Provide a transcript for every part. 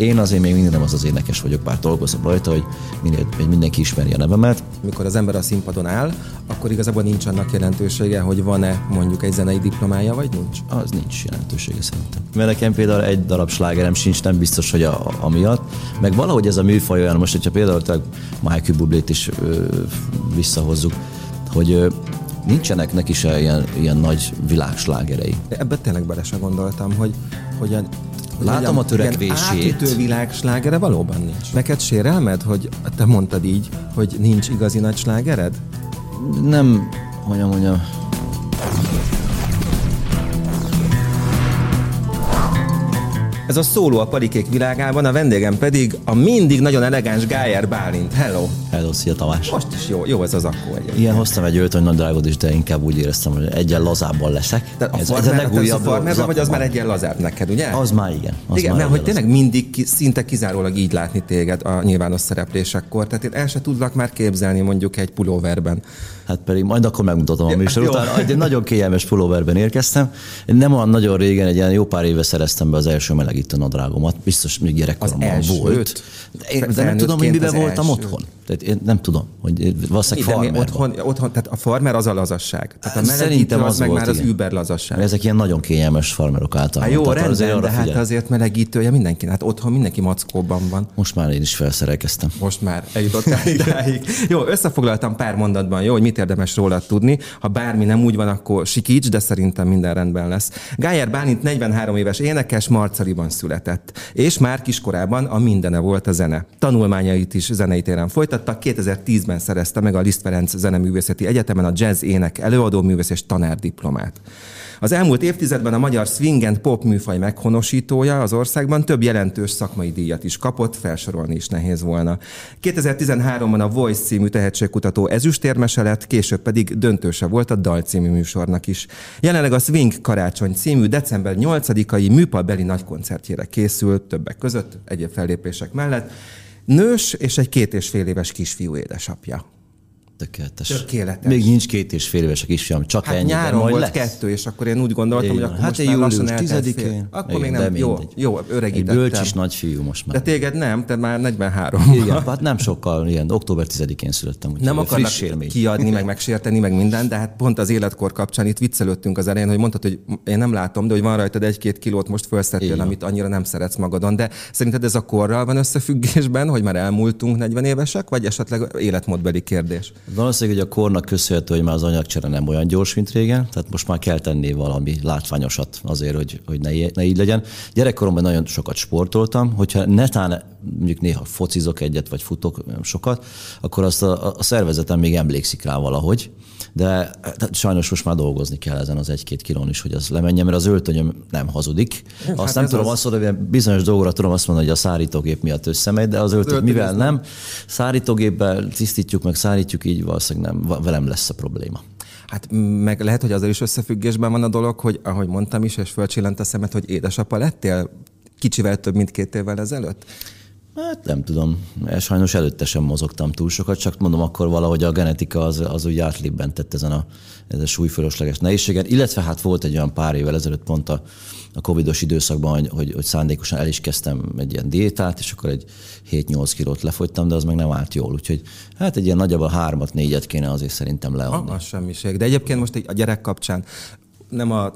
Én azért még mindig nem az az énekes vagyok, bár dolgozom rajta, hogy, minél, hogy mindenki ismeri a nevemet. Mikor az ember a színpadon áll, akkor igazából nincs annak jelentősége, hogy van-e mondjuk egy zenei diplomája, vagy nincs? Az nincs jelentősége szerintem. Mert nekem például egy darab slágerem sincs, nem biztos, hogy a, a, amiatt. Meg valahogy ez a műfaj olyan, most, hogyha például Michael Bublét is ö, visszahozzuk, hogy ö, nincsenek neki se ilyen, ilyen nagy világslágerei. Ebbe tényleg bele sem gondoltam, hogy, hogy a Látom a törekvését. Átütő világ slágere valóban nincs. Neked sérelmed, hogy te mondtad így, hogy nincs igazi nagy slágered? Nem, mondjam, mondjam, Ez a szóló a palikék világában, a vendégem pedig a mindig nagyon elegáns Gájer Bálint. Hello! Hello, szia Tamás! Most is jó, jó ez az akkó egyébként. Ilyen hoztam egy öltöny nagy drágod is, de inkább úgy éreztem, hogy egyen lazábban leszek. De a ez, ez a legújabb. a farmer, vagy az már egyen lazább neked, ugye? Az már igen. Az igen, már mert hogy tényleg mindig ki, szinte kizárólag így látni téged a nyilvános szereplésekkor. Tehát én el se tudlak már képzelni mondjuk egy pulóverben. Hát pedig majd akkor megmutatom a műsor jó. után. Egy nagyon kényelmes pulóverben érkeztem. Nem olyan nagyon régen, egy ilyen jó pár éve szereztem be az első melegítő nadrágomat. Biztos még gyerekkoromban Az volt. De, én, de nem tudom, hogy miben az voltam elsőt? otthon. Tehát én nem tudom, hogy valószínűleg De mi farmer otthon, otthon, tehát a farmer az a lazasság. Tehát a melegítő Szerintem az, az meg volt, már az igen. über lazasság. Ezek ilyen nagyon kényelmes farmerok általában. Hát jó, Tehát azért rendben, arra de hát figyelj. azért melegítője mindenki. Hát otthon mindenki mackóban van. Most már én is felszerelkeztem. Most már eljutottál idáig. Jó, összefoglaltam pár mondatban, jó, hogy mit érdemes róla tudni. Ha bármi nem úgy van, akkor sikíts, de szerintem minden rendben lesz. Gájer Bálint 43 éves énekes, Marcaliban született, és már kiskorában a mindene volt a zene. Tanulmányait is zenei téren folytatta, 2010-ben szerezte meg a Liszt Ferenc Zeneművészeti Egyetemen a jazz ének előadó művész és tanár diplomát. Az elmúlt évtizedben a magyar swing and pop műfaj meghonosítója az országban több jelentős szakmai díjat is kapott, felsorolni is nehéz volna. 2013-ban a Voice című tehetségkutató ezüstérmese lett, később pedig döntőse volt a Dal című műsornak is. Jelenleg a Swing Karácsony című december 8-ai műpalbeli nagykoncertjére készül, többek között egyéb fellépések mellett. Nős és egy két és fél éves kisfiú édesapja. Tökéletes. Tökéletes. Még nincs két és fél éves a kisfiam, csak Hát ennyi, de nyáron majd volt lesz. kettő, és akkor én úgy gondoltam, Így hogy akkor hát most én már lassan július eltelt fél. 10-én. Akkor még Igen, nem, de jó, jó, Egy öregítettem. bölcs is nagyfiú most már. De téged nem, te már 43 Igen, hát nem sokkal, ilyen október 10-én születtem, úgyhogy Nem akarnak kiadni, meg megsérteni, meg minden, de hát pont az életkor kapcsán itt viccelődtünk az elején, hogy mondtad, hogy én nem látom, de hogy van rajtad egy-két kilót most felszettél, Igen. amit annyira nem szeretsz magadon. De szerinted ez a korral van összefüggésben, hogy már elmúltunk 40 évesek, vagy esetleg életmódbeli kérdés? Valószínűleg, hogy a kornak köszönhető, hogy már az anyagcsere nem olyan gyors, mint régen, tehát most már kell tenni valami látványosat azért, hogy, hogy ne, ne így legyen. Gyerekkoromban nagyon sokat sportoltam, hogyha netán mondjuk néha focizok egyet, vagy futok sokat, akkor azt a, a szervezetem még emlékszik rá valahogy, de tehát sajnos most már dolgozni kell ezen az egy-két kilón is, hogy az lemenjen, mert az öltönyöm nem hazudik. Azt hát nem ez tudom az. azt mondani, hogy bizonyos dolgokra tudom azt mondani, hogy a szárítógép miatt összemegy, de az öltöny, mivel az nem, szárítógéppel tisztítjuk, meg szárítjuk, így valószínűleg nem, velem lesz a probléma. Hát meg lehet, hogy azzal is összefüggésben van a dolog, hogy ahogy mondtam is, és fölcsillant a szemed, hogy édesapa lettél kicsivel több, mint két évvel ezelőtt? Hát nem tudom, sajnos előtte sem mozogtam túl sokat, csak mondom, akkor valahogy a genetika az, az úgy átlibbentett ezen a, ez a súlyfölösleges nehézségen, illetve hát volt egy olyan pár évvel ezelőtt pont a, a covidos időszakban, hogy, hogy, hogy szándékosan el is kezdtem egy ilyen diétát, és akkor egy 7-8 kilót lefogytam, de az meg nem állt jól, úgyhogy hát egy ilyen nagyjából hármat, négyet kéne azért szerintem leadni. Ah, az semmiség. De egyébként most a gyerek kapcsán nem a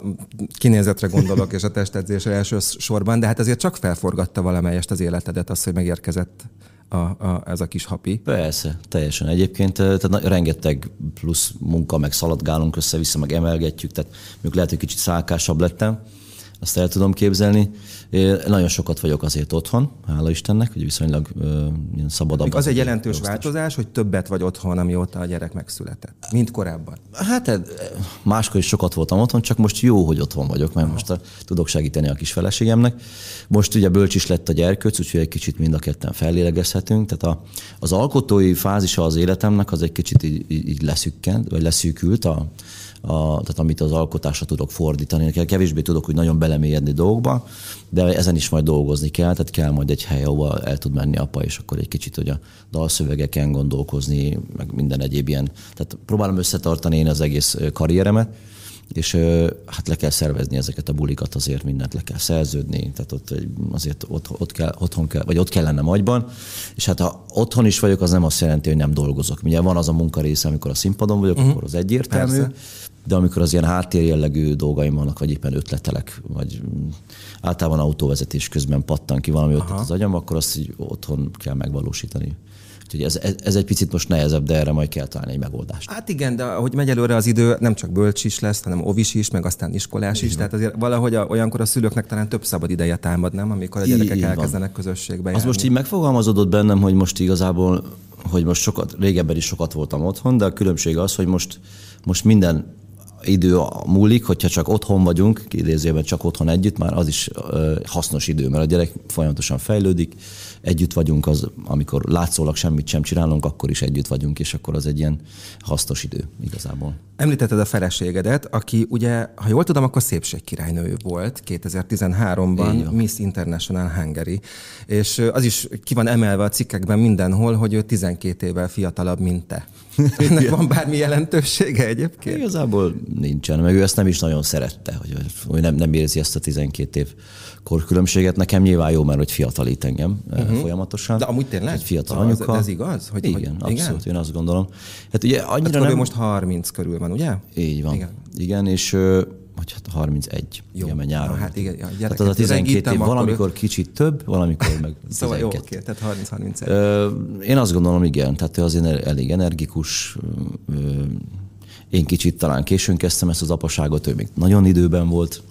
kinézetre gondolok és a testedzésre első sorban, de hát azért csak felforgatta valamelyest az életedet az, hogy megérkezett a, a, ez a kis hapi. Persze, teljesen. Egyébként eh, tehát rengeteg plusz munka, meg szaladgálunk össze-vissza, meg emelgetjük, tehát mondjuk lehet, hogy kicsit szálkásabb lettem, azt el tudom képzelni. Én nagyon sokat vagyok azért otthon, hála Istennek, hogy viszonylag uh, szabadabb. Az egy jelentős elosztás. változás, hogy többet vagy otthon, amióta a gyerek megszületett, mint korábban. Hát eh, máskor is sokat voltam otthon, csak most jó, hogy otthon vagyok, mert most a, tudok segíteni a kis feleségemnek. Most ugye bölcs is lett a gyerkőc, úgyhogy egy kicsit mind a ketten fellélegezhetünk. Tehát a, az alkotói fázisa az életemnek az egy kicsit így így leszükkent, vagy leszűkült, a, a, tehát amit az alkotásra tudok fordítani. Kevésbé tudok úgy nagyon belemélyedni dolgokba, de ezen is majd dolgozni kell, tehát kell majd egy hely, ahol el tud menni apa, és akkor egy kicsit, hogy a dalszövegeken gondolkozni, meg minden egyéb ilyen. Tehát próbálom összetartani én az egész karrieremet, és hát le kell szervezni ezeket a bulikat, azért mindent le kell szerződni, tehát ott azért ott, ott kell, otthon kell, vagy ott kell lennem agyban, és hát ha otthon is vagyok, az nem azt jelenti, hogy nem dolgozok. Ugye van az a munkarésze, amikor a színpadon vagyok, uh-huh. akkor az egyértelmű, Persze. De amikor az ilyen háttérjellegű dolgaim vannak, vagy éppen ötletelek, vagy általában autóvezetés közben pattan ki valami ötlet az agyam, akkor azt így otthon kell megvalósítani. Úgyhogy ez, ez, ez egy picit most nehezebb, de erre majd kell találni egy megoldást. Hát igen, de ahogy megy előre az idő, nem csak bölcs is lesz, hanem ovis is, meg aztán iskolás is. Tehát azért valahogy a, olyankor a szülőknek talán több szabad ideje támad, nem? Amikor a gyerekek így, elkezdenek van. közösségbe Az most így megfogalmazódott bennem, hogy most igazából, hogy most sokat, régebben is sokat voltam otthon, de a különbség az, hogy most, most minden idő múlik, hogyha csak otthon vagyunk, idézőben csak otthon együtt, már az is hasznos idő, mert a gyerek folyamatosan fejlődik, együtt vagyunk, az, amikor látszólag semmit sem csinálunk, akkor is együtt vagyunk, és akkor az egy ilyen hasznos idő igazából. Említetted a feleségedet, aki ugye, ha jól tudom, akkor szépségkirálynő volt 2013-ban Miss International Hungary, és az is ki van emelve a cikkekben mindenhol, hogy ő 12 évvel fiatalabb, mint te. Ennek van bármi jelentősége egyébként? Igazából nincsen, meg ő ezt nem is nagyon szerette, hogy, hogy nem, nem érzi ezt a 12 év korkülönbséget. Nekem nyilván jó, mert hogy fiatalít engem uh-huh. folyamatosan. De amúgy tényleg? Egy fiatal anyuka. Ez, ez igaz? Hogy, igen, hogy, abszolút, igen? én azt gondolom. Hát ugye annyira hát nem... most 30 körül van, ugye? Így van. Igen, igen és vagy hát 31, Jó. igen, mert nyáron. Hát igen, ja, tehát az a 12 év valamikor kicsit több, valamikor meg Szóval jó, oké, tehát 30-31. Én azt gondolom, igen, tehát ő azért elég energikus, én kicsit talán későn kezdtem ezt az apaságot, ő még nagyon időben volt,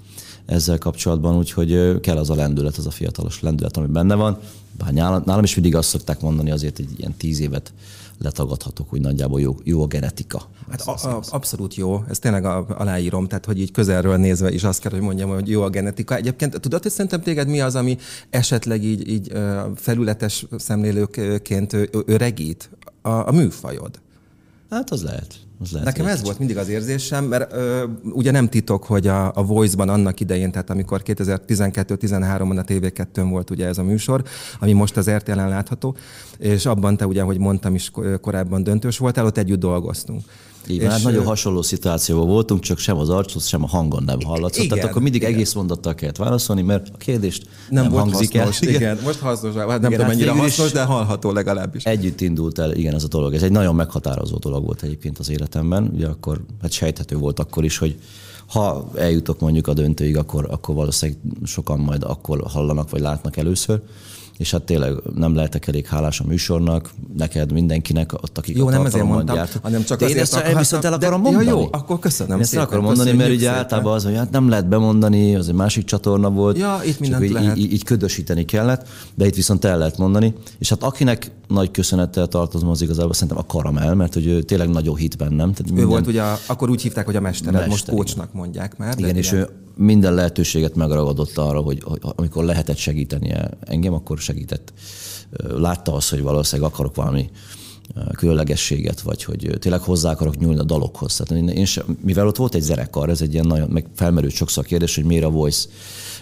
ezzel kapcsolatban, úgyhogy kell az a lendület, az a fiatalos lendület, ami benne van. Bár nálam is mindig azt szokták mondani, azért egy ilyen tíz évet letagadhatok, hogy nagyjából jó, jó a genetika. Hát a, a, abszolút jó, ezt tényleg aláírom, tehát hogy így közelről nézve is azt kell, hogy mondjam, hogy jó a genetika. Egyébként tudod, hogy szerintem téged mi az, ami esetleg így, így felületes szemlélőként öregít? A, a műfajod? Hát az lehet. Az lehet, Nekem ez volt mindig az érzésem, mert ö, ugye nem titok, hogy a, a Voice-ban annak idején, tehát amikor 2012-13-ban a TV2-n volt ugye ez a műsor, ami most az RTL-en látható, és abban te ugye, hogy mondtam is korábban döntős voltál, ott együtt dolgoztunk. Így és hát nagyon hasonló szituációban voltunk, csak sem az arcod, sem a hangon nem hallatszott. Igen, Tehát akkor mindig igen. egész mondattal kellett válaszolni, mert a kérdést nem, nem hangzik hasznos, el. Igen. igen, most hasznos, hát nem igen, tudom hát mennyire hasznos, de hallható legalábbis. Együtt indult el, igen, ez a dolog. Ez egy nagyon meghatározó dolog volt egyébként az életemben. Ugye akkor, hát sejthető volt akkor is, hogy ha eljutok mondjuk a döntőig, akkor, akkor valószínűleg sokan majd akkor hallanak vagy látnak először és hát tényleg nem lehetek elég hálás a műsornak, neked, mindenkinek, ott akik Jó, nem ezért mondtam, gyárt. hanem csak de azért én ezt viszont el akarom de, mondani. Ja, jó, akkor köszönöm ezt el akarom mondani, mert ugye szépen. általában az, hogy hát nem lehet bemondani, az egy másik csatorna volt. Ja, itt mindent így, lehet. Így, így, ködösíteni kellett, de itt viszont el lehet mondani. És hát akinek nagy köszönettel tartozom, az igazából szerintem a Karamel, mert hogy ő tényleg nagyon hit bennem. Tehát minden... Ő volt ugye, akkor úgy hívták, hogy a mestered, mester, most kócsnak mondják már. Igen, és ő minden lehetőséget megragadott arra, hogy, hogy amikor lehetett segítenie engem, akkor segített. Látta azt, hogy valószínűleg akarok valami különlegességet, vagy hogy tényleg hozzá akarok nyúlni a dalokhoz. Tehát én sem, mivel ott volt egy zenekar, ez egy ilyen nagyon, meg felmerült sokszor a kérdés, hogy miért a Voice.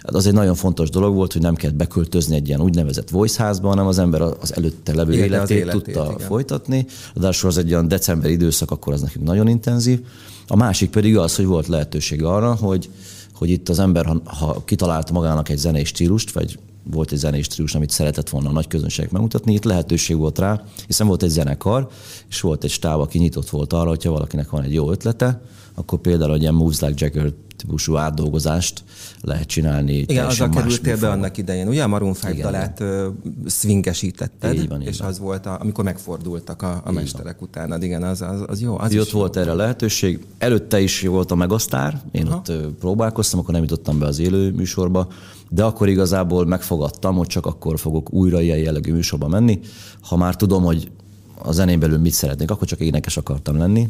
Hát az egy nagyon fontos dolog volt, hogy nem kellett beköltözni egy ilyen úgynevezett Voice házba, hanem az ember az előtte levő igen, életét, életét tudta igen. folytatni. Ráadásul az egy olyan december időszak, akkor az nekünk nagyon intenzív. A másik pedig az, hogy volt lehetőség arra, hogy hogy itt az ember, ha, ha kitalálta magának egy zenei stílust, vagy volt egy zenei stílus, amit szeretett volna a nagy közönségek megmutatni, itt lehetőség volt rá, hiszen volt egy zenekar, és volt egy stáb, aki nyitott volt arra, hogyha valakinek van egy jó ötlete, akkor például egy ilyen Moves Like Jagger típusú átdolgozást lehet csinálni. Igen, azzal kerültél be annak idején, ugye a Maroon 5 dalát uh, swingesítetted, így van, így és van. az volt, a, amikor megfordultak a, a mesterek van. utánad. Igen, az, az, az jó. Az ott volt erre lehetőség. Előtte is volt a Megasztár, én Aha. ott próbálkoztam, akkor nem jutottam be az élő műsorba, de akkor igazából megfogadtam, hogy csak akkor fogok újra ilyen jellegű műsorba menni, ha már tudom, hogy a zenén belül mit szeretnék, akkor csak énekes akartam lenni,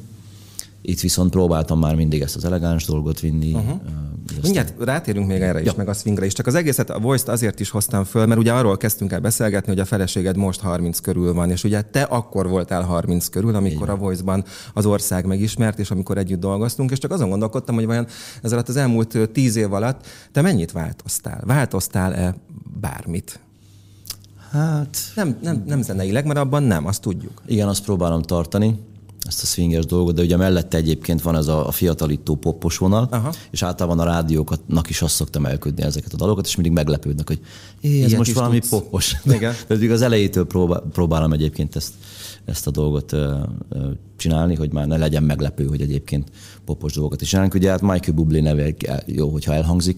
itt viszont próbáltam már mindig ezt az elegáns dolgot vinni. Uh-huh. Mindjárt rátérünk még erre is, ja. meg a swingre is. Csak az egészet, a voice azért is hoztam föl, mert ugye arról kezdtünk el beszélgetni, hogy a feleséged most 30 körül van, és ugye te akkor voltál 30 körül, amikor Igen. a Voice-ban az ország megismert, és amikor együtt dolgoztunk, és csak azon gondolkodtam, hogy vajon ez alatt az elmúlt tíz év alatt te mennyit változtál? Változtál-e bármit? Hát... Nem, nem, nem zeneileg, mert abban nem, azt tudjuk. Igen, azt próbálom tartani ezt a swinges dolgot, de ugye mellette egyébként van ez a, a fiatalító poppos vonal, Aha. és általában a rádióknak is azt szoktam elködni ezeket a dalokat, és mindig meglepődnek, hogy ez most valami tudsz. poppos. Igen. Pedig az elejétől próbál, próbálom egyébként ezt, ezt a dolgot uh, csinálni, hogy már ne legyen meglepő, hogy egyébként popos dolgokat is csinálunk. Ugye hát Michael Bublé neve jó, hogyha elhangzik.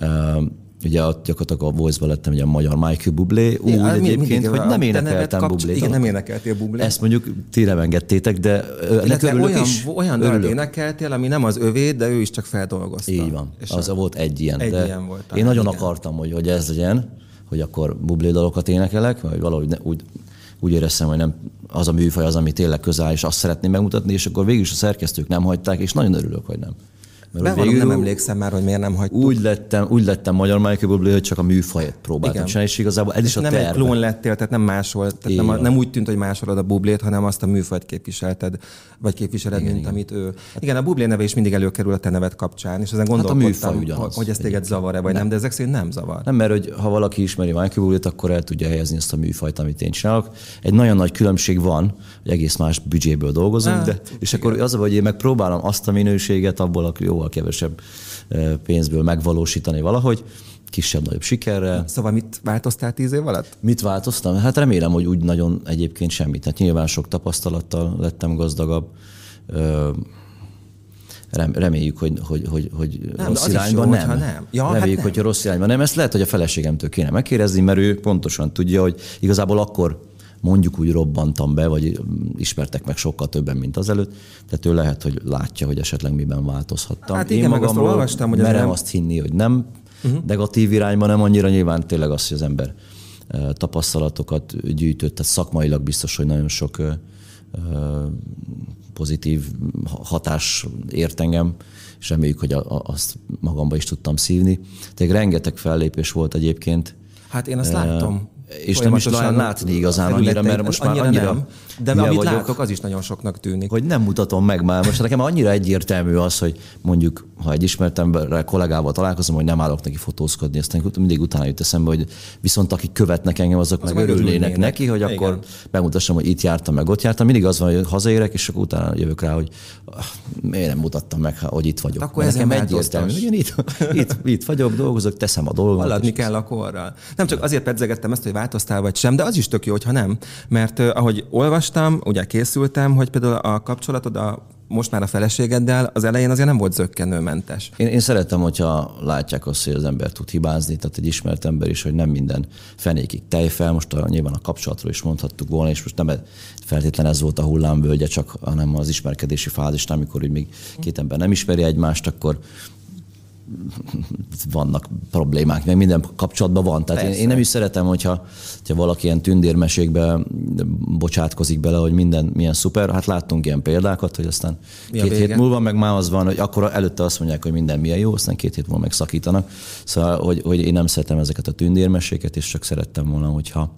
Uh, ugye ott gyakorlatilag a voice lettem ugye a magyar Michael Bublé, úgy ja, egyébként, hogy nem énekeltem Bublé. Igen, nem énekeltél Bublé. Ezt mondjuk ti nem engedtétek, de Illetve olyan, is. olyan dalt énekeltél, ami nem az övé, de ő is csak feldolgozta. Így van. És az a... volt egy ilyen. Egy de ilyen volt. Én nagyon igen. akartam, hogy, hogy ez legyen, hogy akkor Bublé dalokat énekelek, vagy valahogy ne, úgy, úgy éreztem, hogy nem az a műfaj az, ami tényleg közel, és azt szeretném megmutatni, és akkor végül is a szerkesztők nem hagyták, és nagyon örülök, hogy nem. Mert végül nem emlékszem már, hogy miért nem hagytuk. Úgy lettem, úgy lettem magyar Michael Bublé, hogy csak a műfajt próbáltam csinálni, és igazából ez és is a nem terve. egy klón lettél, tehát nem máshol, tehát nem, nem, úgy tűnt, hogy másolod a bublét, hanem azt a műfajt képviselted, vagy képviseled, igen, mint igen. amit ő. Igen, a bublé neve is mindig előkerül a te neved kapcsán, és ezen gondolkodtam, hát a ugyanaz, hogy ez téged zavar-e, vagy nem. nem, de ezek szerint nem zavar. Nem, mert hogy ha valaki ismeri Michael Bublét, akkor el tudja helyezni ezt a műfajt, amit én csinálok. Egy nagyon nagy különbség van, hogy egész más büdzséből dolgozunk, hát, de, és igen. akkor az, hogy én megpróbálom azt a minőséget abból a jóval kevesebb pénzből megvalósítani valahogy, kisebb-nagyobb sikerrel. Szóval mit változtál tíz év alatt? Mit változtam? Hát remélem, hogy úgy nagyon egyébként semmit. Hát nyilván sok tapasztalattal lettem gazdagabb. Reméljük, hogy, hogy, hogy, hogy nem, rossz irányban jó, nem. nem. Ja, hát Reméljük, hát nem. hogy rossz irányban nem. Ezt lehet, hogy a feleségemtől kéne megkérdezni, mert ő pontosan tudja, hogy igazából akkor mondjuk úgy robbantam be, vagy ismertek meg sokkal többen, mint azelőtt, tehát ő lehet, hogy látja, hogy esetleg miben változhattam. Hát igen, Én meg azt olvastam, hogy merem nem... azt hinni, hogy nem uh-huh. negatív irányban, nem annyira nyilván tényleg az, hogy az ember tapasztalatokat gyűjtött, tehát szakmailag biztos, hogy nagyon sok pozitív hatás ért engem, és reméljük, hogy azt magamba is tudtam szívni. Tehát rengeteg fellépés volt egyébként. Hát én azt látom és nem is lehet látni igazán annyira, mert most már annyira... Nem. De amit vagyok, látok, az is nagyon soknak tűnik. Hogy nem mutatom meg már. Most nekem annyira egyértelmű az, hogy mondjuk, ha egy ismert emberrel, kollégával találkozom, hogy nem állok neki fotózkodni, aztán mindig utána jut eszembe, hogy viszont akik követnek engem, azok az meg örülnének neki, hogy Igen. akkor bemutassam, hogy itt jártam, meg ott jártam. Mindig az van, hogy hazaérek, és akkor utána jövök rá, hogy ah, miért nem mutattam meg, hogy itt vagyok. Akkor ez nekem egyértelmű. Hogy itt, itt, itt vagyok, dolgozok, teszem a dolgomat. Haladni kell a korral. Nem csak azért pedzegettem ezt, hogy változtál vagy sem, de az is tök jó, hogyha nem. Mert ahogy olvastam, ugye készültem, hogy például a kapcsolatod a most már a feleségeddel az elején azért nem volt zöggenőmentes. Én, én szeretem, hogyha látják azt, hogy az ember tud hibázni, tehát egy ismert ember is, hogy nem minden fenékig tejfel, most a, nyilván a kapcsolatról is mondhattuk volna, és most nem feltétlen ez volt a hullámvölgye, csak hanem az ismerkedési fázisnál, amikor még két ember nem ismeri egymást, akkor vannak problémák, meg minden kapcsolatban van. Tehát én, én nem is szeretem, hogyha, hogyha valaki ilyen tündérmesékbe bocsátkozik bele, hogy minden milyen szuper. Hát láttunk ilyen példákat, hogy aztán Mi két hét múlva meg már az van, hogy akkor előtte azt mondják, hogy minden milyen jó, aztán két hét múlva megszakítanak. Szóval, hogy, hogy én nem szeretem ezeket a tündérmeséket, és csak szerettem volna, hogyha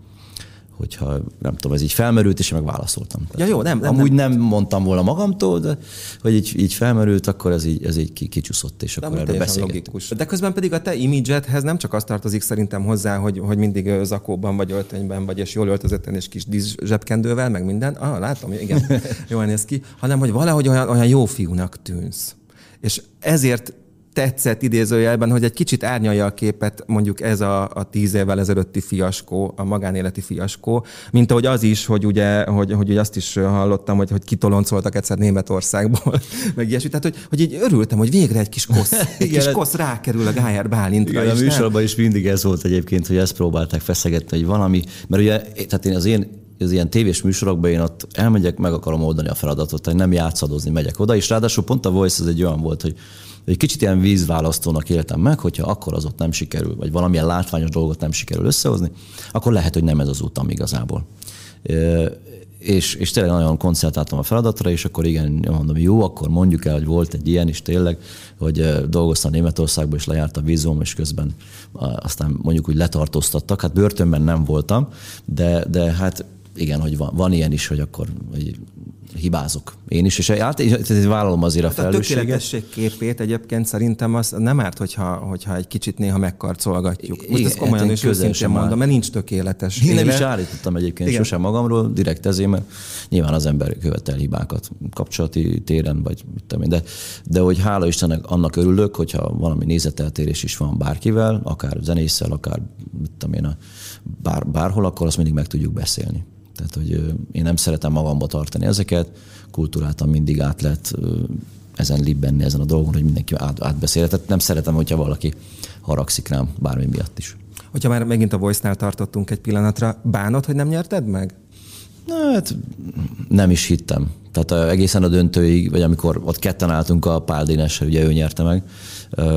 hogyha nem tudom, ez így felmerült, és én meg válaszoltam. Ja, jó, nem, nem, amúgy nem. nem mondtam volna magamtól, de hogy így, így felmerült, akkor ez így, ez így kicsúszott, és de akkor erről beszélgettünk. De közben pedig a te imidzsedhez nem csak azt tartozik szerintem hozzá, hogy, hogy mindig zakóban vagy öltönyben vagy, és jól öltözötten, és kis zsebkendővel, meg minden. Ah, látom, igen, jól néz ki. Hanem, hogy valahogy olyan, olyan jó fiúnak tűnsz. És ezért tetszett idézőjelben, hogy egy kicsit árnyalja a képet mondjuk ez a, a tíz évvel ezelőtti fiaskó, a magánéleti fiaskó, mint ahogy az is, hogy ugye, hogy, hogy azt is hallottam, hogy, hogy kitoloncoltak egyszer Németországból, meg ilyesmi. Tehát, hogy, hogy így örültem, hogy végre egy kis kosz, egy kis kosz rákerül a Gájer Bálintra. Igen, is, a műsorban is mindig ez volt egyébként, hogy ezt próbálták feszegetni, hogy valami, mert ugye, tehát én az én az ilyen tévés műsorokban én ott elmegyek, meg akarom oldani a feladatot, hogy nem játszadozni megyek oda, és ráadásul pont a Voice az egy olyan volt, hogy egy kicsit ilyen vízválasztónak éltem meg, hogyha akkor az ott nem sikerül, vagy valamilyen látványos dolgot nem sikerül összehozni, akkor lehet, hogy nem ez az utam igazából. És, és tényleg nagyon koncentráltam a feladatra, és akkor igen, mondom, jó, akkor mondjuk el, hogy volt egy ilyen is tényleg, hogy dolgoztam Németországban, és lejárt a vízum, és közben aztán mondjuk úgy letartóztattak. Hát börtönben nem voltam, de, de hát igen, hogy van, van ilyen is, hogy akkor hogy hibázok. Én is, és át, vállalom azért a hát felelősséget. A tökéletesség képét egyébként szerintem az nem árt, hogyha, hogyha egy kicsit néha megkarcolgatjuk. Most ezt komolyan hát és őszintén mondom, mert nincs tökéletes. Én nem is állítottam egyébként Igen. sosem magamról, direkt ezért, mert nyilván az ember követel hibákat kapcsolati téren, vagy mit tudom én. De, de hogy hála Istennek annak örülök, hogyha valami nézeteltérés is van bárkivel, akár zenésszel, akár mit tudom én, bár, bárhol, akkor azt mindig meg tudjuk beszélni. Tehát, hogy én nem szeretem magamba tartani ezeket, kultúráltan mindig át lehet ezen libbenni ezen a dolgon, hogy mindenki át, átbeszél. Tehát nem szeretem, hogyha valaki haragszik rám bármi miatt is. Hogyha már megint a Voice-nál tartottunk egy pillanatra, bánod, hogy nem nyerted meg? Na, hát nem is hittem. Tehát egészen a döntőig, vagy amikor ott ketten álltunk a Pál Dénessel, ugye ő nyerte meg,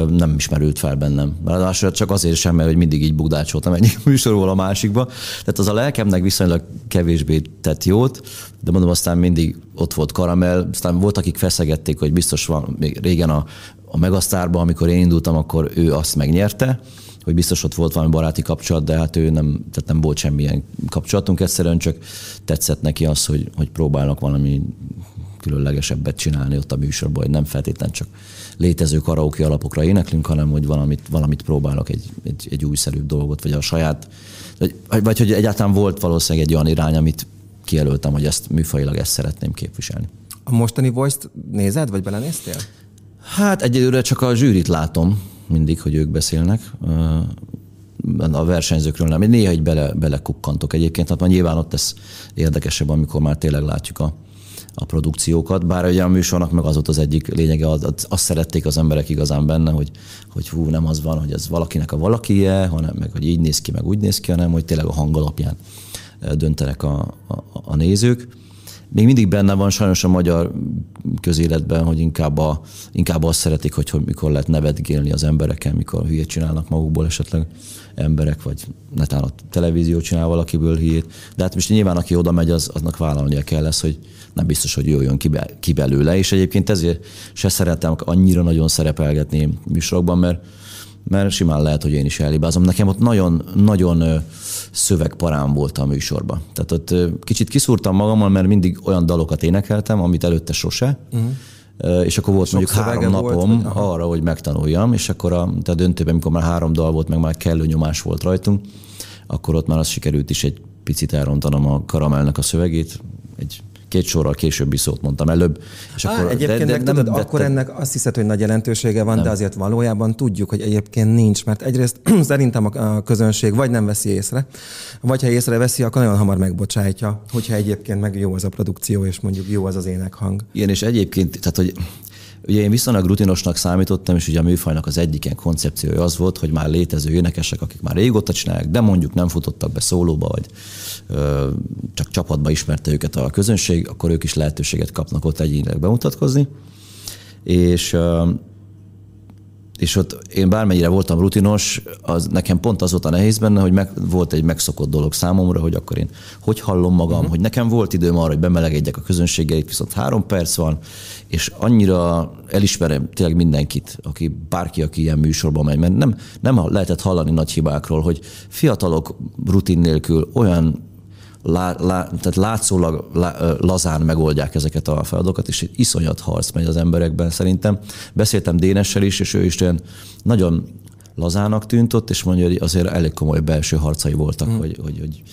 nem ismerült fel bennem. Ráadásul csak azért sem, mert hogy mindig így bugdácsoltam egyik műsorból a másikba. Tehát az a lelkemnek viszonylag kevésbé tett jót, de mondom, aztán mindig ott volt karamell, aztán volt, akik feszegették, hogy biztos van, még régen a, a Megasztárban, amikor én indultam, akkor ő azt megnyerte, hogy biztos ott volt valami baráti kapcsolat, de hát ő nem, tehát nem volt semmilyen kapcsolatunk, egyszerűen csak tetszett neki az, hogy, hogy próbálnak valami különlegesebbet csinálni ott a műsorban, hogy nem feltétlen csak létező karaoke alapokra éneklünk, hanem hogy valamit, valamit próbálok, egy, egy, egy újszerűbb dolgot, vagy a saját, vagy, vagy hogy egyáltalán volt valószínűleg egy olyan irány, amit kijelöltem, hogy ezt műfajilag ezt szeretném képviselni. A mostani voice nézed, vagy belenéztél? Hát egyelőre csak a zsűrit látom mindig, hogy ők beszélnek. A versenyzőkről nem. Néha egy bele, belekukkantok egyébként, hát nyilván ott ez érdekesebb, amikor már tényleg látjuk a, a produkciókat, bár ugye a műsornak meg az volt az egyik lényege, az, azt szerették az emberek igazán benne, hogy, hogy hú, nem az van, hogy ez valakinek a valakije, hanem meg, hogy így néz ki, meg úgy néz ki, hanem hogy tényleg a hang alapján döntenek a, a, a nézők. Még mindig benne van sajnos a magyar közéletben, hogy inkább, a, inkább azt szeretik, hogy, hogy mikor lehet nevetgélni az embereken, mikor hülyét csinálnak magukból esetleg emberek, vagy netán a televízió csinál valakiből hülyét. De hát most nyilván, aki oda megy, az, aznak vállalnia kell lesz, hogy nem biztos, hogy jöjjön ki, be, ki belőle, és egyébként ezért se szeretem annyira nagyon szerepelgetni műsorokban, mert, mert simán lehet, hogy én is elhibázom. Nekem ott nagyon, nagyon szövegparám volt a műsorban. Tehát ott kicsit kiszúrtam magammal, mert mindig olyan dalokat énekeltem, amit előtte sose, uh-huh. és akkor volt Sok mondjuk három napom volt, arra, hogy megtanuljam, és akkor a, a döntőben, amikor már három dal volt, meg már kellő nyomás volt rajtunk, akkor ott már az sikerült is egy picit elrontanom a karamellnek a szövegét, egy két sorral későbbi szót mondtam előbb. És Á, akkor, egyébként de, de meg nem tudod, akkor ennek azt hiszed, hogy nagy jelentősége van, nem. de azért valójában tudjuk, hogy egyébként nincs, mert egyrészt szerintem a közönség vagy nem veszi észre, vagy ha észreveszi, akkor nagyon hamar megbocsájtja, hogyha egyébként meg jó az a produkció, és mondjuk jó az az énekhang. Igen, és egyébként, tehát hogy Ugye én viszonylag rutinosnak számítottam, és ugye a műfajnak az egyik ilyen koncepciója az volt, hogy már létező énekesek, akik már régóta csinálják, de mondjuk nem futottak be szólóba, vagy ö, csak csapatba ismerte őket a közönség, akkor ők is lehetőséget kapnak ott egyénileg bemutatkozni. És ö, és ott én bármennyire voltam rutinos, az nekem pont az volt a nehéz benne, hogy meg, volt egy megszokott dolog számomra, hogy akkor én hogy hallom magam, uh-huh. hogy nekem volt időm arra, hogy bemelegedjek a közönséggel, itt viszont három perc van, és annyira elismerem tényleg mindenkit, aki bárki, aki ilyen műsorban megy, mert nem, nem lehetett hallani nagy hibákról, hogy fiatalok rutin nélkül olyan lá, lá, tehát látszólag lá, lazán megoldják ezeket a feladatokat, és iszonyat harc megy az emberekben szerintem. Beszéltem Dénessel is, és ő is olyan nagyon lazának tűnt ott, és mondja, hogy azért elég komoly belső harcai voltak, hmm. hogy, hogy, hogy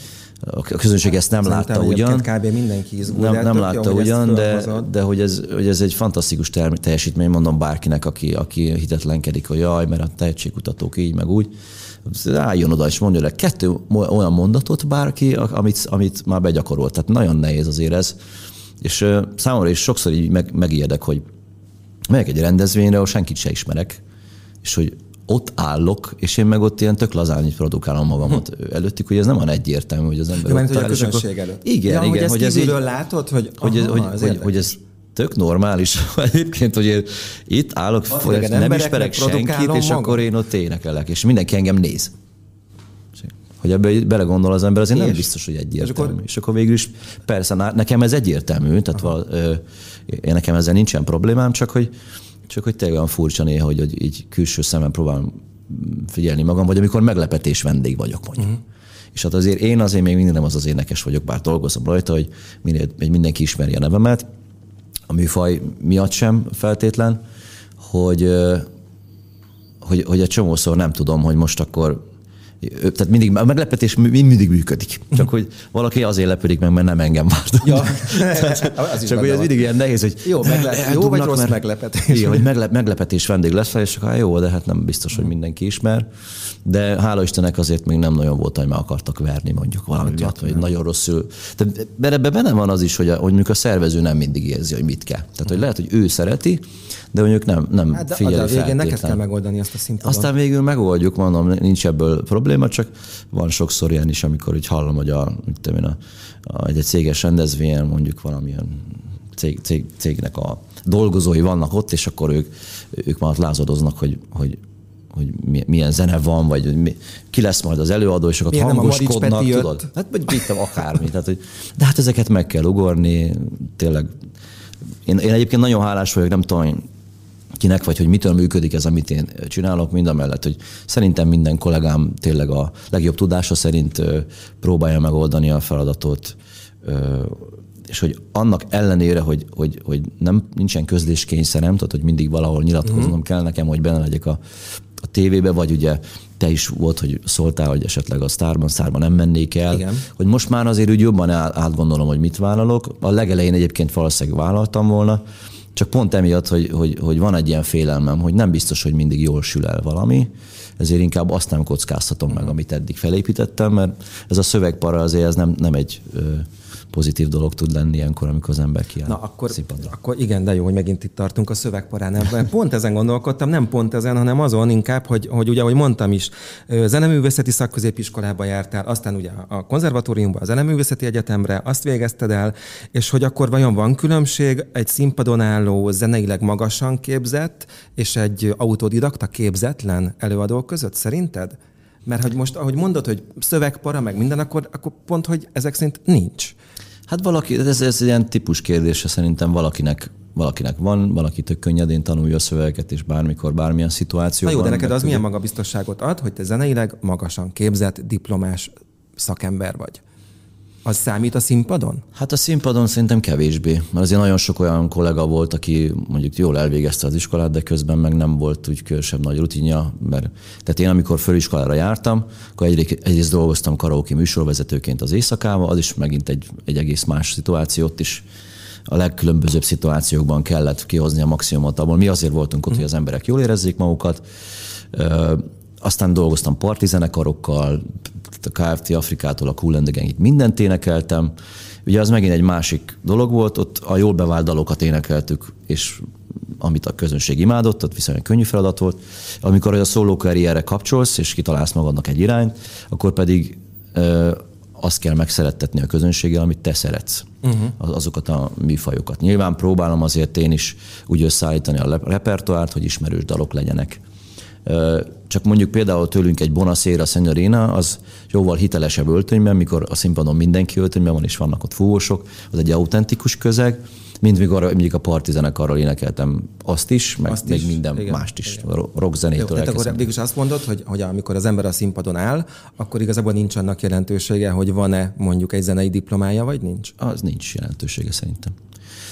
a közönség ezt nem Szerintem látta ugyan. Kb. mindenki izgul, nem, nem látta jó, ugyan, de, de hogy, ez, hogy ez egy fantasztikus teljesítmény, mondom bárkinek, aki, aki hitetlenkedik, hogy jaj, mert a tehetségkutatók így, meg úgy álljon oda és mondja le kettő olyan mondatot bárki, amit, amit már begyakorolt. Tehát nagyon nehéz azért ez. És számomra is sokszor így meg, megijedek, hogy megyek egy rendezvényre, ahol senkit se ismerek, és hogy ott állok, és én meg ott ilyen tök lazán így produkálom magamat hm. előttük, hogy ez nem van egyértelmű, hogy az ember ja, ott áll, a közönség előtt. Igen, ja, igen. Hogy, hogy ez így, látod, hogy, hogy, aha, hogy, hogy, hogy, ez tök normális egyébként, hogy én itt állok, hogy nem ismerek senkit, és akkor én ott énekelek, és mindenki engem néz. Hogy ebbe belegondol az ember, azért és? nem biztos, hogy egyértelmű. És akkor, és akkor végül is, persze, nekem ez egyértelmű, tehát val, ö, én nekem ezzel nincsen problémám, csak hogy, csak hogy tényleg olyan furcsa néha, hogy, hogy így külső szemben próbálom figyelni magam, vagy amikor meglepetés vendég vagyok mondjuk. Uh-huh. És hát azért én azért még mindig nem az az énekes vagyok, bár dolgozom rajta, hogy, minél, hogy mindenki ismeri a nevemet, a műfaj miatt sem feltétlen, hogy, hogy, hogy egy csomószor nem tudom, hogy most akkor tehát mindig, a meglepetés mindig működik. Csak hogy valaki azért lepődik meg, mert nem engem várt. Ja. csak hogy ez mindig ilyen nehéz, hogy jó, megle- jó vagy rossz mert, meglepetés. Igen, hogy megle- meglepetés vendég lesz és csak hát jó, de hát nem biztos, hogy mindenki ismer. De hála Istennek azért még nem nagyon volt, hogy meg akartak verni mondjuk valamit miatt, vagy nagyon rosszul. Tehát ebben benne van az is, hogy, a, hogy mondjuk a szervező nem mindig érzi, hogy mit kell. Tehát, hogy lehet, hogy ő szereti, de mondjuk nem, nem hát de figyeli a végén neked kell megoldani azt a színpadon. Aztán végül megoldjuk, mondom, nincs ebből probléma, csak van sokszor ilyen is, amikor úgy hallom, hogy a, mit én, a, a, egy, egy céges rendezvényen mondjuk valamilyen cég, cég, cégnek a dolgozói vannak ott, és akkor ők, ők már lázadoznak, hogy, hogy hogy milyen zene van, vagy mi, ki lesz majd az előadó, és akkor hangoskodnak, tudod? Hát vagy mit akármi. Tehát, hogy, de hát ezeket meg kell ugorni, tényleg. Én, én egyébként nagyon hálás vagyok, nem tudom, kinek, vagy hogy mitől működik ez, amit én csinálok, mind a mellett, hogy szerintem minden kollégám tényleg a legjobb tudása szerint próbálja megoldani a feladatot, és hogy annak ellenére, hogy, hogy, hogy nem, nincsen közléskényszerem, tehát hogy mindig valahol nyilatkoznom uh-huh. kell nekem, hogy benne legyek a, a tévébe, vagy ugye te is volt, hogy szóltál, hogy esetleg a sztárban, sztárban nem mennék el. Igen. Hogy most már azért úgy jobban átgondolom, hogy mit vállalok. A legelején egyébként valószínűleg vállaltam volna, csak pont emiatt, hogy, hogy, hogy van egy ilyen félelmem, hogy nem biztos, hogy mindig jól sül el valami, ezért inkább azt nem kockáztatom meg, amit eddig felépítettem, mert ez a szövegpara azért ez nem, nem egy pozitív dolog tud lenni ilyenkor, amikor az ember kiáll Na, akkor, akkor igen, de jó, hogy megint itt tartunk a szövegparán. Pont ezen gondolkodtam, nem pont ezen, hanem azon inkább, hogy, hogy ugye, ahogy mondtam is, zeneművészeti szakközépiskolába jártál, aztán ugye a konzervatóriumba, a zeneművészeti egyetemre, azt végezted el, és hogy akkor vajon van különbség egy színpadon álló, zeneileg magasan képzett, és egy autodidakta képzetlen előadó között, szerinted? Mert hogy most, ahogy mondod, hogy szövegpara, meg minden, akkor, akkor pont, hogy ezek szerint nincs. Hát valaki, ez, ez egy ilyen típus kérdése szerintem valakinek valakinek van, valaki tök könnyedén tanulja a szövegeket, és bármikor, bármilyen szituációban. Na jó, de neked az milyen magabiztosságot ad, hogy te zeneileg magasan képzett, diplomás szakember vagy? Az számít a színpadon? Hát a színpadon szerintem kevésbé, mert azért nagyon sok olyan kollega volt, aki mondjuk jól elvégezte az iskolát, de közben meg nem volt úgy különösebb nagy rutinja, mert tehát én amikor főiskolára jártam, akkor egyrészt, egyrészt dolgoztam karaoke műsorvezetőként az éjszakában, az is megint egy, egy egész más szituációt is a legkülönbözőbb szituációkban kellett kihozni a maximumot abból. Mi azért voltunk ott, hogy az emberek jól érezzék magukat. Aztán dolgoztam partizánekarokkal, a KFT Afrikától a Cool and Gangig mindent énekeltem. Ugye az megint egy másik dolog volt, ott a jól bevált dalokat énekeltük, és amit a közönség imádott, ott viszonylag könnyű feladat volt. Amikor a szóló karrierre kapcsolsz, és kitalálsz magadnak egy irányt, akkor pedig ö, azt kell megszerettetni a közönséggel, amit te szeretsz, uh-huh. azokat a műfajokat. Nyilván próbálom azért én is úgy összeállítani a repertoárt, hogy ismerős dalok legyenek. Csak mondjuk például tőlünk egy Bonacera Szenyorina, az jóval hitelesebb öltönyben, mikor a színpadon mindenki öltönyben van, és vannak ott fúvósok, az egy autentikus közeg, mint mikor mondjuk a partizenekarral énekeltem azt is, meg azt még is, minden igen, mást is, igen. rock zenétől Jó, Tehát akkor végül azt mondod, hogy, hogy amikor az ember a színpadon áll, akkor igazából nincs annak jelentősége, hogy van-e mondjuk egy zenei diplomája, vagy nincs? Az nincs jelentősége szerintem.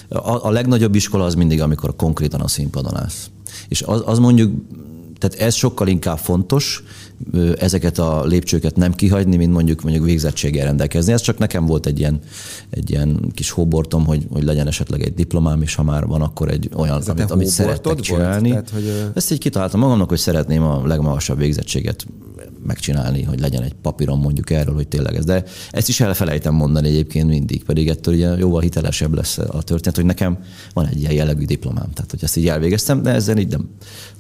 A, a legnagyobb iskola az mindig, amikor konkrétan a színpadon állsz. És az, az mondjuk tehát ez sokkal inkább fontos, ezeket a lépcsőket nem kihagyni, mint mondjuk mondjuk végzettséggel rendelkezni. Ez csak nekem volt egy ilyen, egy ilyen kis hóbortom, hogy, hogy legyen esetleg egy diplomám, és ha már van, akkor egy olyan, ez amit, amit szerettek csinálni. Tehát, hogy... Ezt így kitaláltam magamnak, hogy szeretném a legmagasabb végzettséget megcsinálni, hogy legyen egy papíron mondjuk erről, hogy tényleg ez. De ezt is elfelejtem mondani egyébként mindig, pedig ettől ugye jóval hitelesebb lesz a történet, hogy nekem van egy ilyen jellegű diplomám. Tehát, hogy ezt így elvégeztem, de ezzel így nem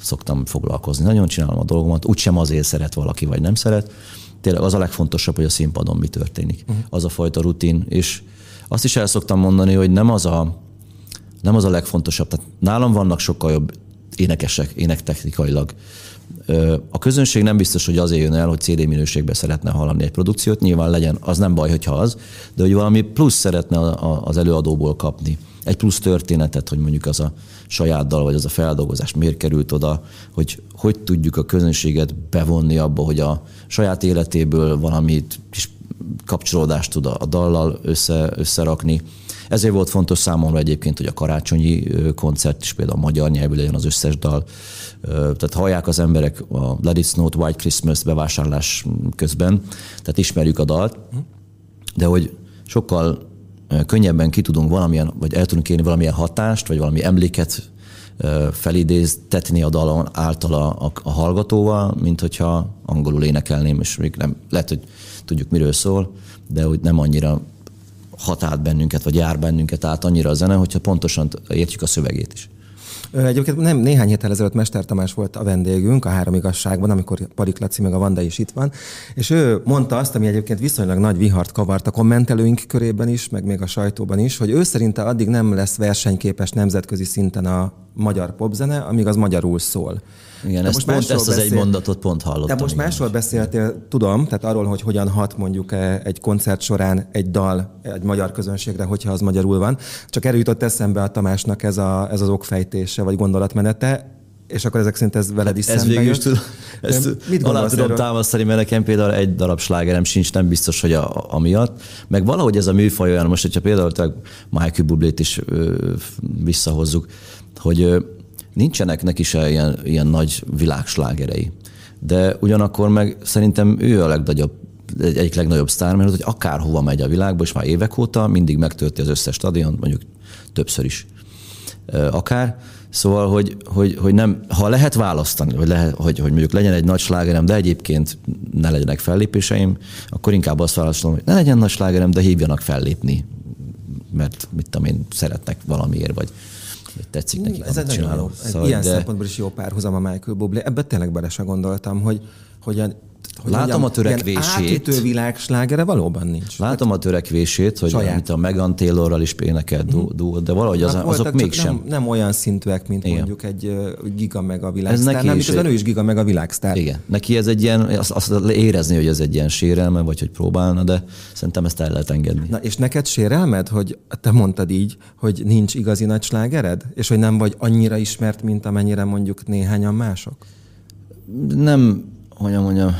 szoktam foglalkozni. Nagyon csinálom a dolgomat, úgysem azért szeret valaki, vagy nem szeret. Tényleg az a legfontosabb, hogy a színpadon mi történik. Uh-huh. Az a fajta rutin. És azt is el szoktam mondani, hogy nem az a, nem az a legfontosabb. Tehát nálam vannak sokkal jobb énekesek, énektechnikailag a közönség nem biztos, hogy azért jön el, hogy CD minőségben szeretne hallani egy produkciót, nyilván legyen, az nem baj, hogyha az, de hogy valami plusz szeretne az előadóból kapni. Egy plusz történetet, hogy mondjuk az a saját dal, vagy az a feldolgozás miért került oda, hogy hogy tudjuk a közönséget bevonni abba, hogy a saját életéből valamit kis kapcsolódást tud a dallal össze, összerakni. Ezért volt fontos számomra egyébként, hogy a karácsonyi koncert is például magyar nyelvű legyen az összes dal. Tehát hallják az emberek a Let It Snow, White Christmas bevásárlás közben, tehát ismerjük a dalt, de hogy sokkal könnyebben ki tudunk valamilyen, vagy el tudunk érni valamilyen hatást, vagy valami emléket felidéztetni a dalon által a, a, a hallgatóval, mint hogyha angolul énekelném, és még nem, lehet, hogy tudjuk miről szól, de hogy nem annyira hat át bennünket, vagy jár bennünket át annyira a zene, hogyha pontosan értjük a szövegét is. Egyébként nem, néhány héttel ezelőtt Mester Tamás volt a vendégünk a Három Igazságban, amikor Parik Laci meg a Vanda is itt van, és ő mondta azt, ami egyébként viszonylag nagy vihart kavart a kommentelőink körében is, meg még a sajtóban is, hogy ő szerinte addig nem lesz versenyképes nemzetközi szinten a magyar popzene, amíg az magyarul szól. Igen, ezt, most pont, ezt az beszél... egy mondatot pont hallottam. De most igen. másról beszéltél, tudom, tehát arról, hogy hogyan hat mondjuk e, egy koncert során egy dal egy magyar közönségre, hogyha az magyarul van. Csak erről jutott eszembe a Tamásnak ez, a, ez az okfejtése, vagy gondolatmenete, és akkor ezek szerint ez veled is ez végül is tudom, ezt mit alá tudom erről? támasztani, mert nekem például egy darab slágerem sincs, nem biztos, hogy a, a, miatt. Meg valahogy ez a műfaj olyan, most, hogyha például Michael Bublé-t is ö, visszahozzuk, hogy nincsenek neki se ilyen, ilyen nagy világslágerei. De ugyanakkor meg szerintem ő a legnagyobb egyik legnagyobb sztár, mert hogy akárhova megy a világba, és már évek óta mindig megtölti az összes stadion, mondjuk többször is akár. Szóval, hogy, hogy, hogy nem, ha lehet választani, hogy, lehet, hogy, hogy mondjuk legyen egy nagy slágerem, de egyébként ne legyenek fellépéseim, akkor inkább azt választom, hogy ne legyen nagy slágerem, de hívjanak fellépni, mert mit tudom én, szeretnek valamiért, vagy tetszik neki, Ez amit csinálok. Szóval, ilyen de... szempontból is jó párhuzam a Michael Bublé. Ebbe tényleg bele se gondoltam, hogy, hogy hogy Látom mondjam, a törekvését. Ilyen világ slágere valóban nincs. Látom a törekvését, hogy Saját. amit a Megan Taylorral is énekel mm. de valahogy az, azok mégsem. Nem, nem olyan szintűek, mint Igen. mondjuk egy giga meg a világsztár. Ez nem, is, ő is giga meg a világsztár. Igen. Neki ez egy ilyen, azt, azt érezni, hogy ez egy ilyen sérelme, vagy hogy próbálna, de szerintem ezt el lehet engedni. Na és neked sérelmed, hogy te mondtad így, hogy nincs igazi nagy slágered? És hogy nem vagy annyira ismert, mint amennyire mondjuk néhányan mások? Nem, hogy mondjam,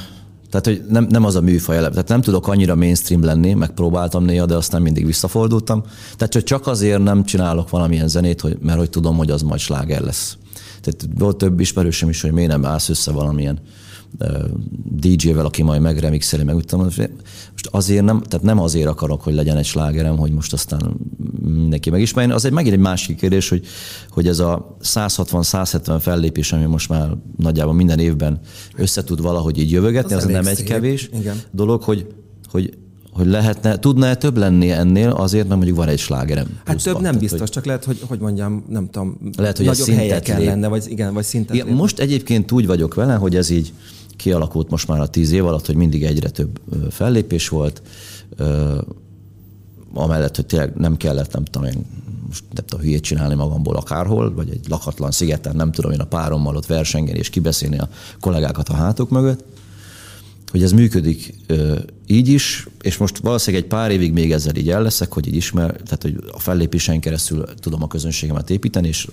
tehát, hogy nem, nem az a műfaj eleve. Tehát nem tudok annyira mainstream lenni, megpróbáltam néha, de aztán mindig visszafordultam. Tehát, hogy csak azért nem csinálok valamilyen zenét, hogy, mert hogy tudom, hogy az majd sláger lesz. Tehát volt több ismerősöm is, hogy miért nem állsz össze valamilyen DJ-vel, aki majd megremixeli, meg tudom, most azért nem, tehát nem azért akarok, hogy legyen egy slágerem, hogy most aztán mindenki megismerjen. Az egy megint egy másik kérdés, hogy, hogy ez a 160-170 fellépés, ami most már nagyjából minden évben összetud valahogy így jövögetni, az, az nem egy kevés Igen. dolog, hogy, hogy hogy lehetne, tudna-e több lenni ennél azért, mert mondjuk van egy slágerem. Hát több nem biztos, hogy, csak lehet, hogy, hogy mondjam, nem tudom, lehet, hogy nagyobb helyeken lenne, vagy igen, vagy szintet igen, Most egyébként úgy vagyok vele, hogy ez így kialakult most már a tíz év alatt, hogy mindig egyre több fellépés volt, amellett, hogy tényleg nem kellett, nem tudom én, most nem tudom hülyét csinálni magamból akárhol, vagy egy lakatlan szigeten, nem tudom én a párommal ott versengeni és kibeszélni a kollégákat a hátok mögött, hogy ez működik így is, és most valószínűleg egy pár évig még ezzel így el leszek, hogy így ismer, tehát hogy a fellépésein keresztül tudom a közönségemet építeni, és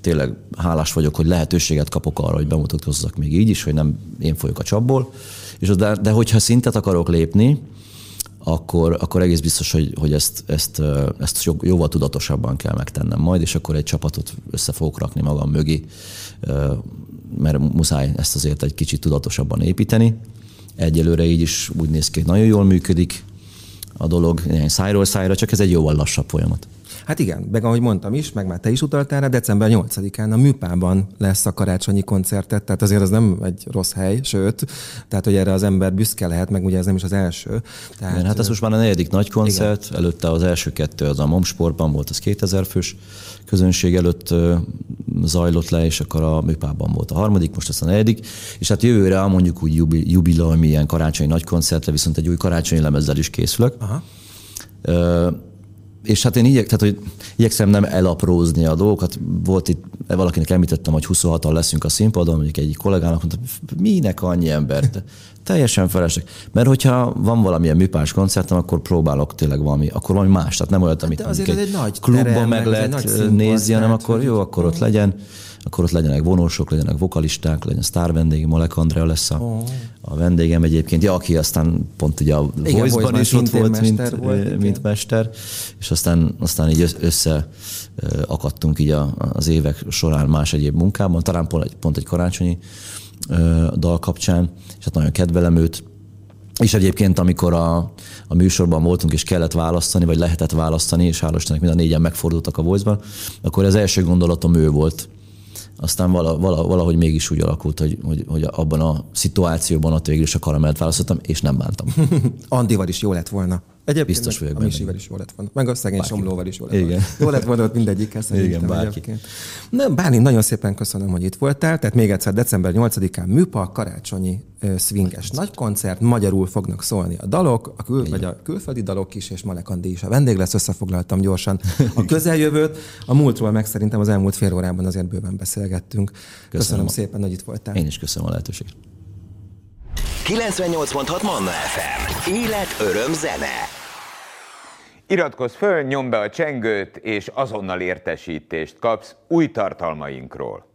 tényleg hálás vagyok, hogy lehetőséget kapok arra, hogy bemutatkozzak még így is, hogy nem én folyok a csapból. És de, de hogyha szintet akarok lépni, akkor, akkor egész biztos, hogy, hogy ezt, ezt, ezt jóval tudatosabban kell megtennem majd, és akkor egy csapatot össze fogok rakni magam mögé, mert muszáj ezt azért egy kicsit tudatosabban építeni. Egyelőre így is úgy néz ki, hogy nagyon jól működik a dolog, szájról szájra, csak ez egy jóval lassabb folyamat. Hát igen, meg ahogy mondtam is, meg már te is utaltál rá, december 8-án a Műpában lesz a karácsonyi koncertet, tehát azért az nem egy rossz hely, sőt, tehát hogy erre az ember büszke lehet, meg ugye ez nem is az első. Tehát, igen, hát ez most már a negyedik nagy koncert, igen. előtte az első kettő az a Momsportban volt, az 2000 fős közönség előtt zajlott le, és akkor a Műpában volt a harmadik, most az a negyedik, és hát jövőre mondjuk úgy jubileumi ilyen karácsonyi nagy koncertre, viszont egy új karácsonyi lemezzel is készülök. Aha és hát én igyek, tehát, hogy igyekszem nem elaprózni a dolgokat. Volt itt, valakinek említettem, hogy 26-an leszünk a színpadon, mondjuk egy kollégának mondta, minek annyi ember? Teljesen felesleg. Mert hogyha van valamilyen műpás koncertem, akkor próbálok tényleg valami, akkor valami más. Tehát nem olyat, amit hát azért egy, egy nagy klubban meg lehet nézni, hanem akkor jó, akkor ott legyen akkor ott legyenek vonósok, legyenek vokalisták, legyen sztár vendég, Molek Andrea lesz a, oh. a vendégem egyébként, ja, aki aztán pont ugye a Voice-ban is ott volt, mint, volt, mint mester, és aztán, aztán így össze akadtunk így az évek során más egyéb munkában, talán pont egy, pont egy karácsonyi dal kapcsán, és hát nagyon kedvelem őt, és egyébként, amikor a, a műsorban voltunk, és kellett választani, vagy lehetett választani, és hál' Istennek mind a négyen megfordultak a voice akkor az első gondolatom ő volt. Aztán vala, vala, valahogy mégis úgy alakult, hogy, hogy, hogy abban a szituációban ott végül is a karamelt választottam, és nem bántam. Andival is jó lett volna. Egyébként Biztos vagyok a Misivel is jó lett volna. Meg a szegény bárki. Somlóval is jó lett volna. Igen. Jó lett volna ott mindegyikkel szerintem. Igen, bárki. Nem, Bálint, nagyon szépen köszönöm, hogy itt voltál. Tehát még egyszer december 8-án műpa, karácsonyi uh, swinges nagy koncert, magyarul fognak szólni a dalok, a kül, vagy a külföldi dalok is, és Malek Andi is a vendég lesz, összefoglaltam gyorsan a közeljövőt. A múltról meg szerintem az elmúlt fél órában azért bőven beszélgettünk. Köszönöm, köszönöm szépen, hogy itt voltál. Én is köszönöm a lehetőséget. 98.6 Manna FM. Élet, öröm, zene. Iratkozz föl, nyomd be a csengőt, és azonnal értesítést kapsz új tartalmainkról.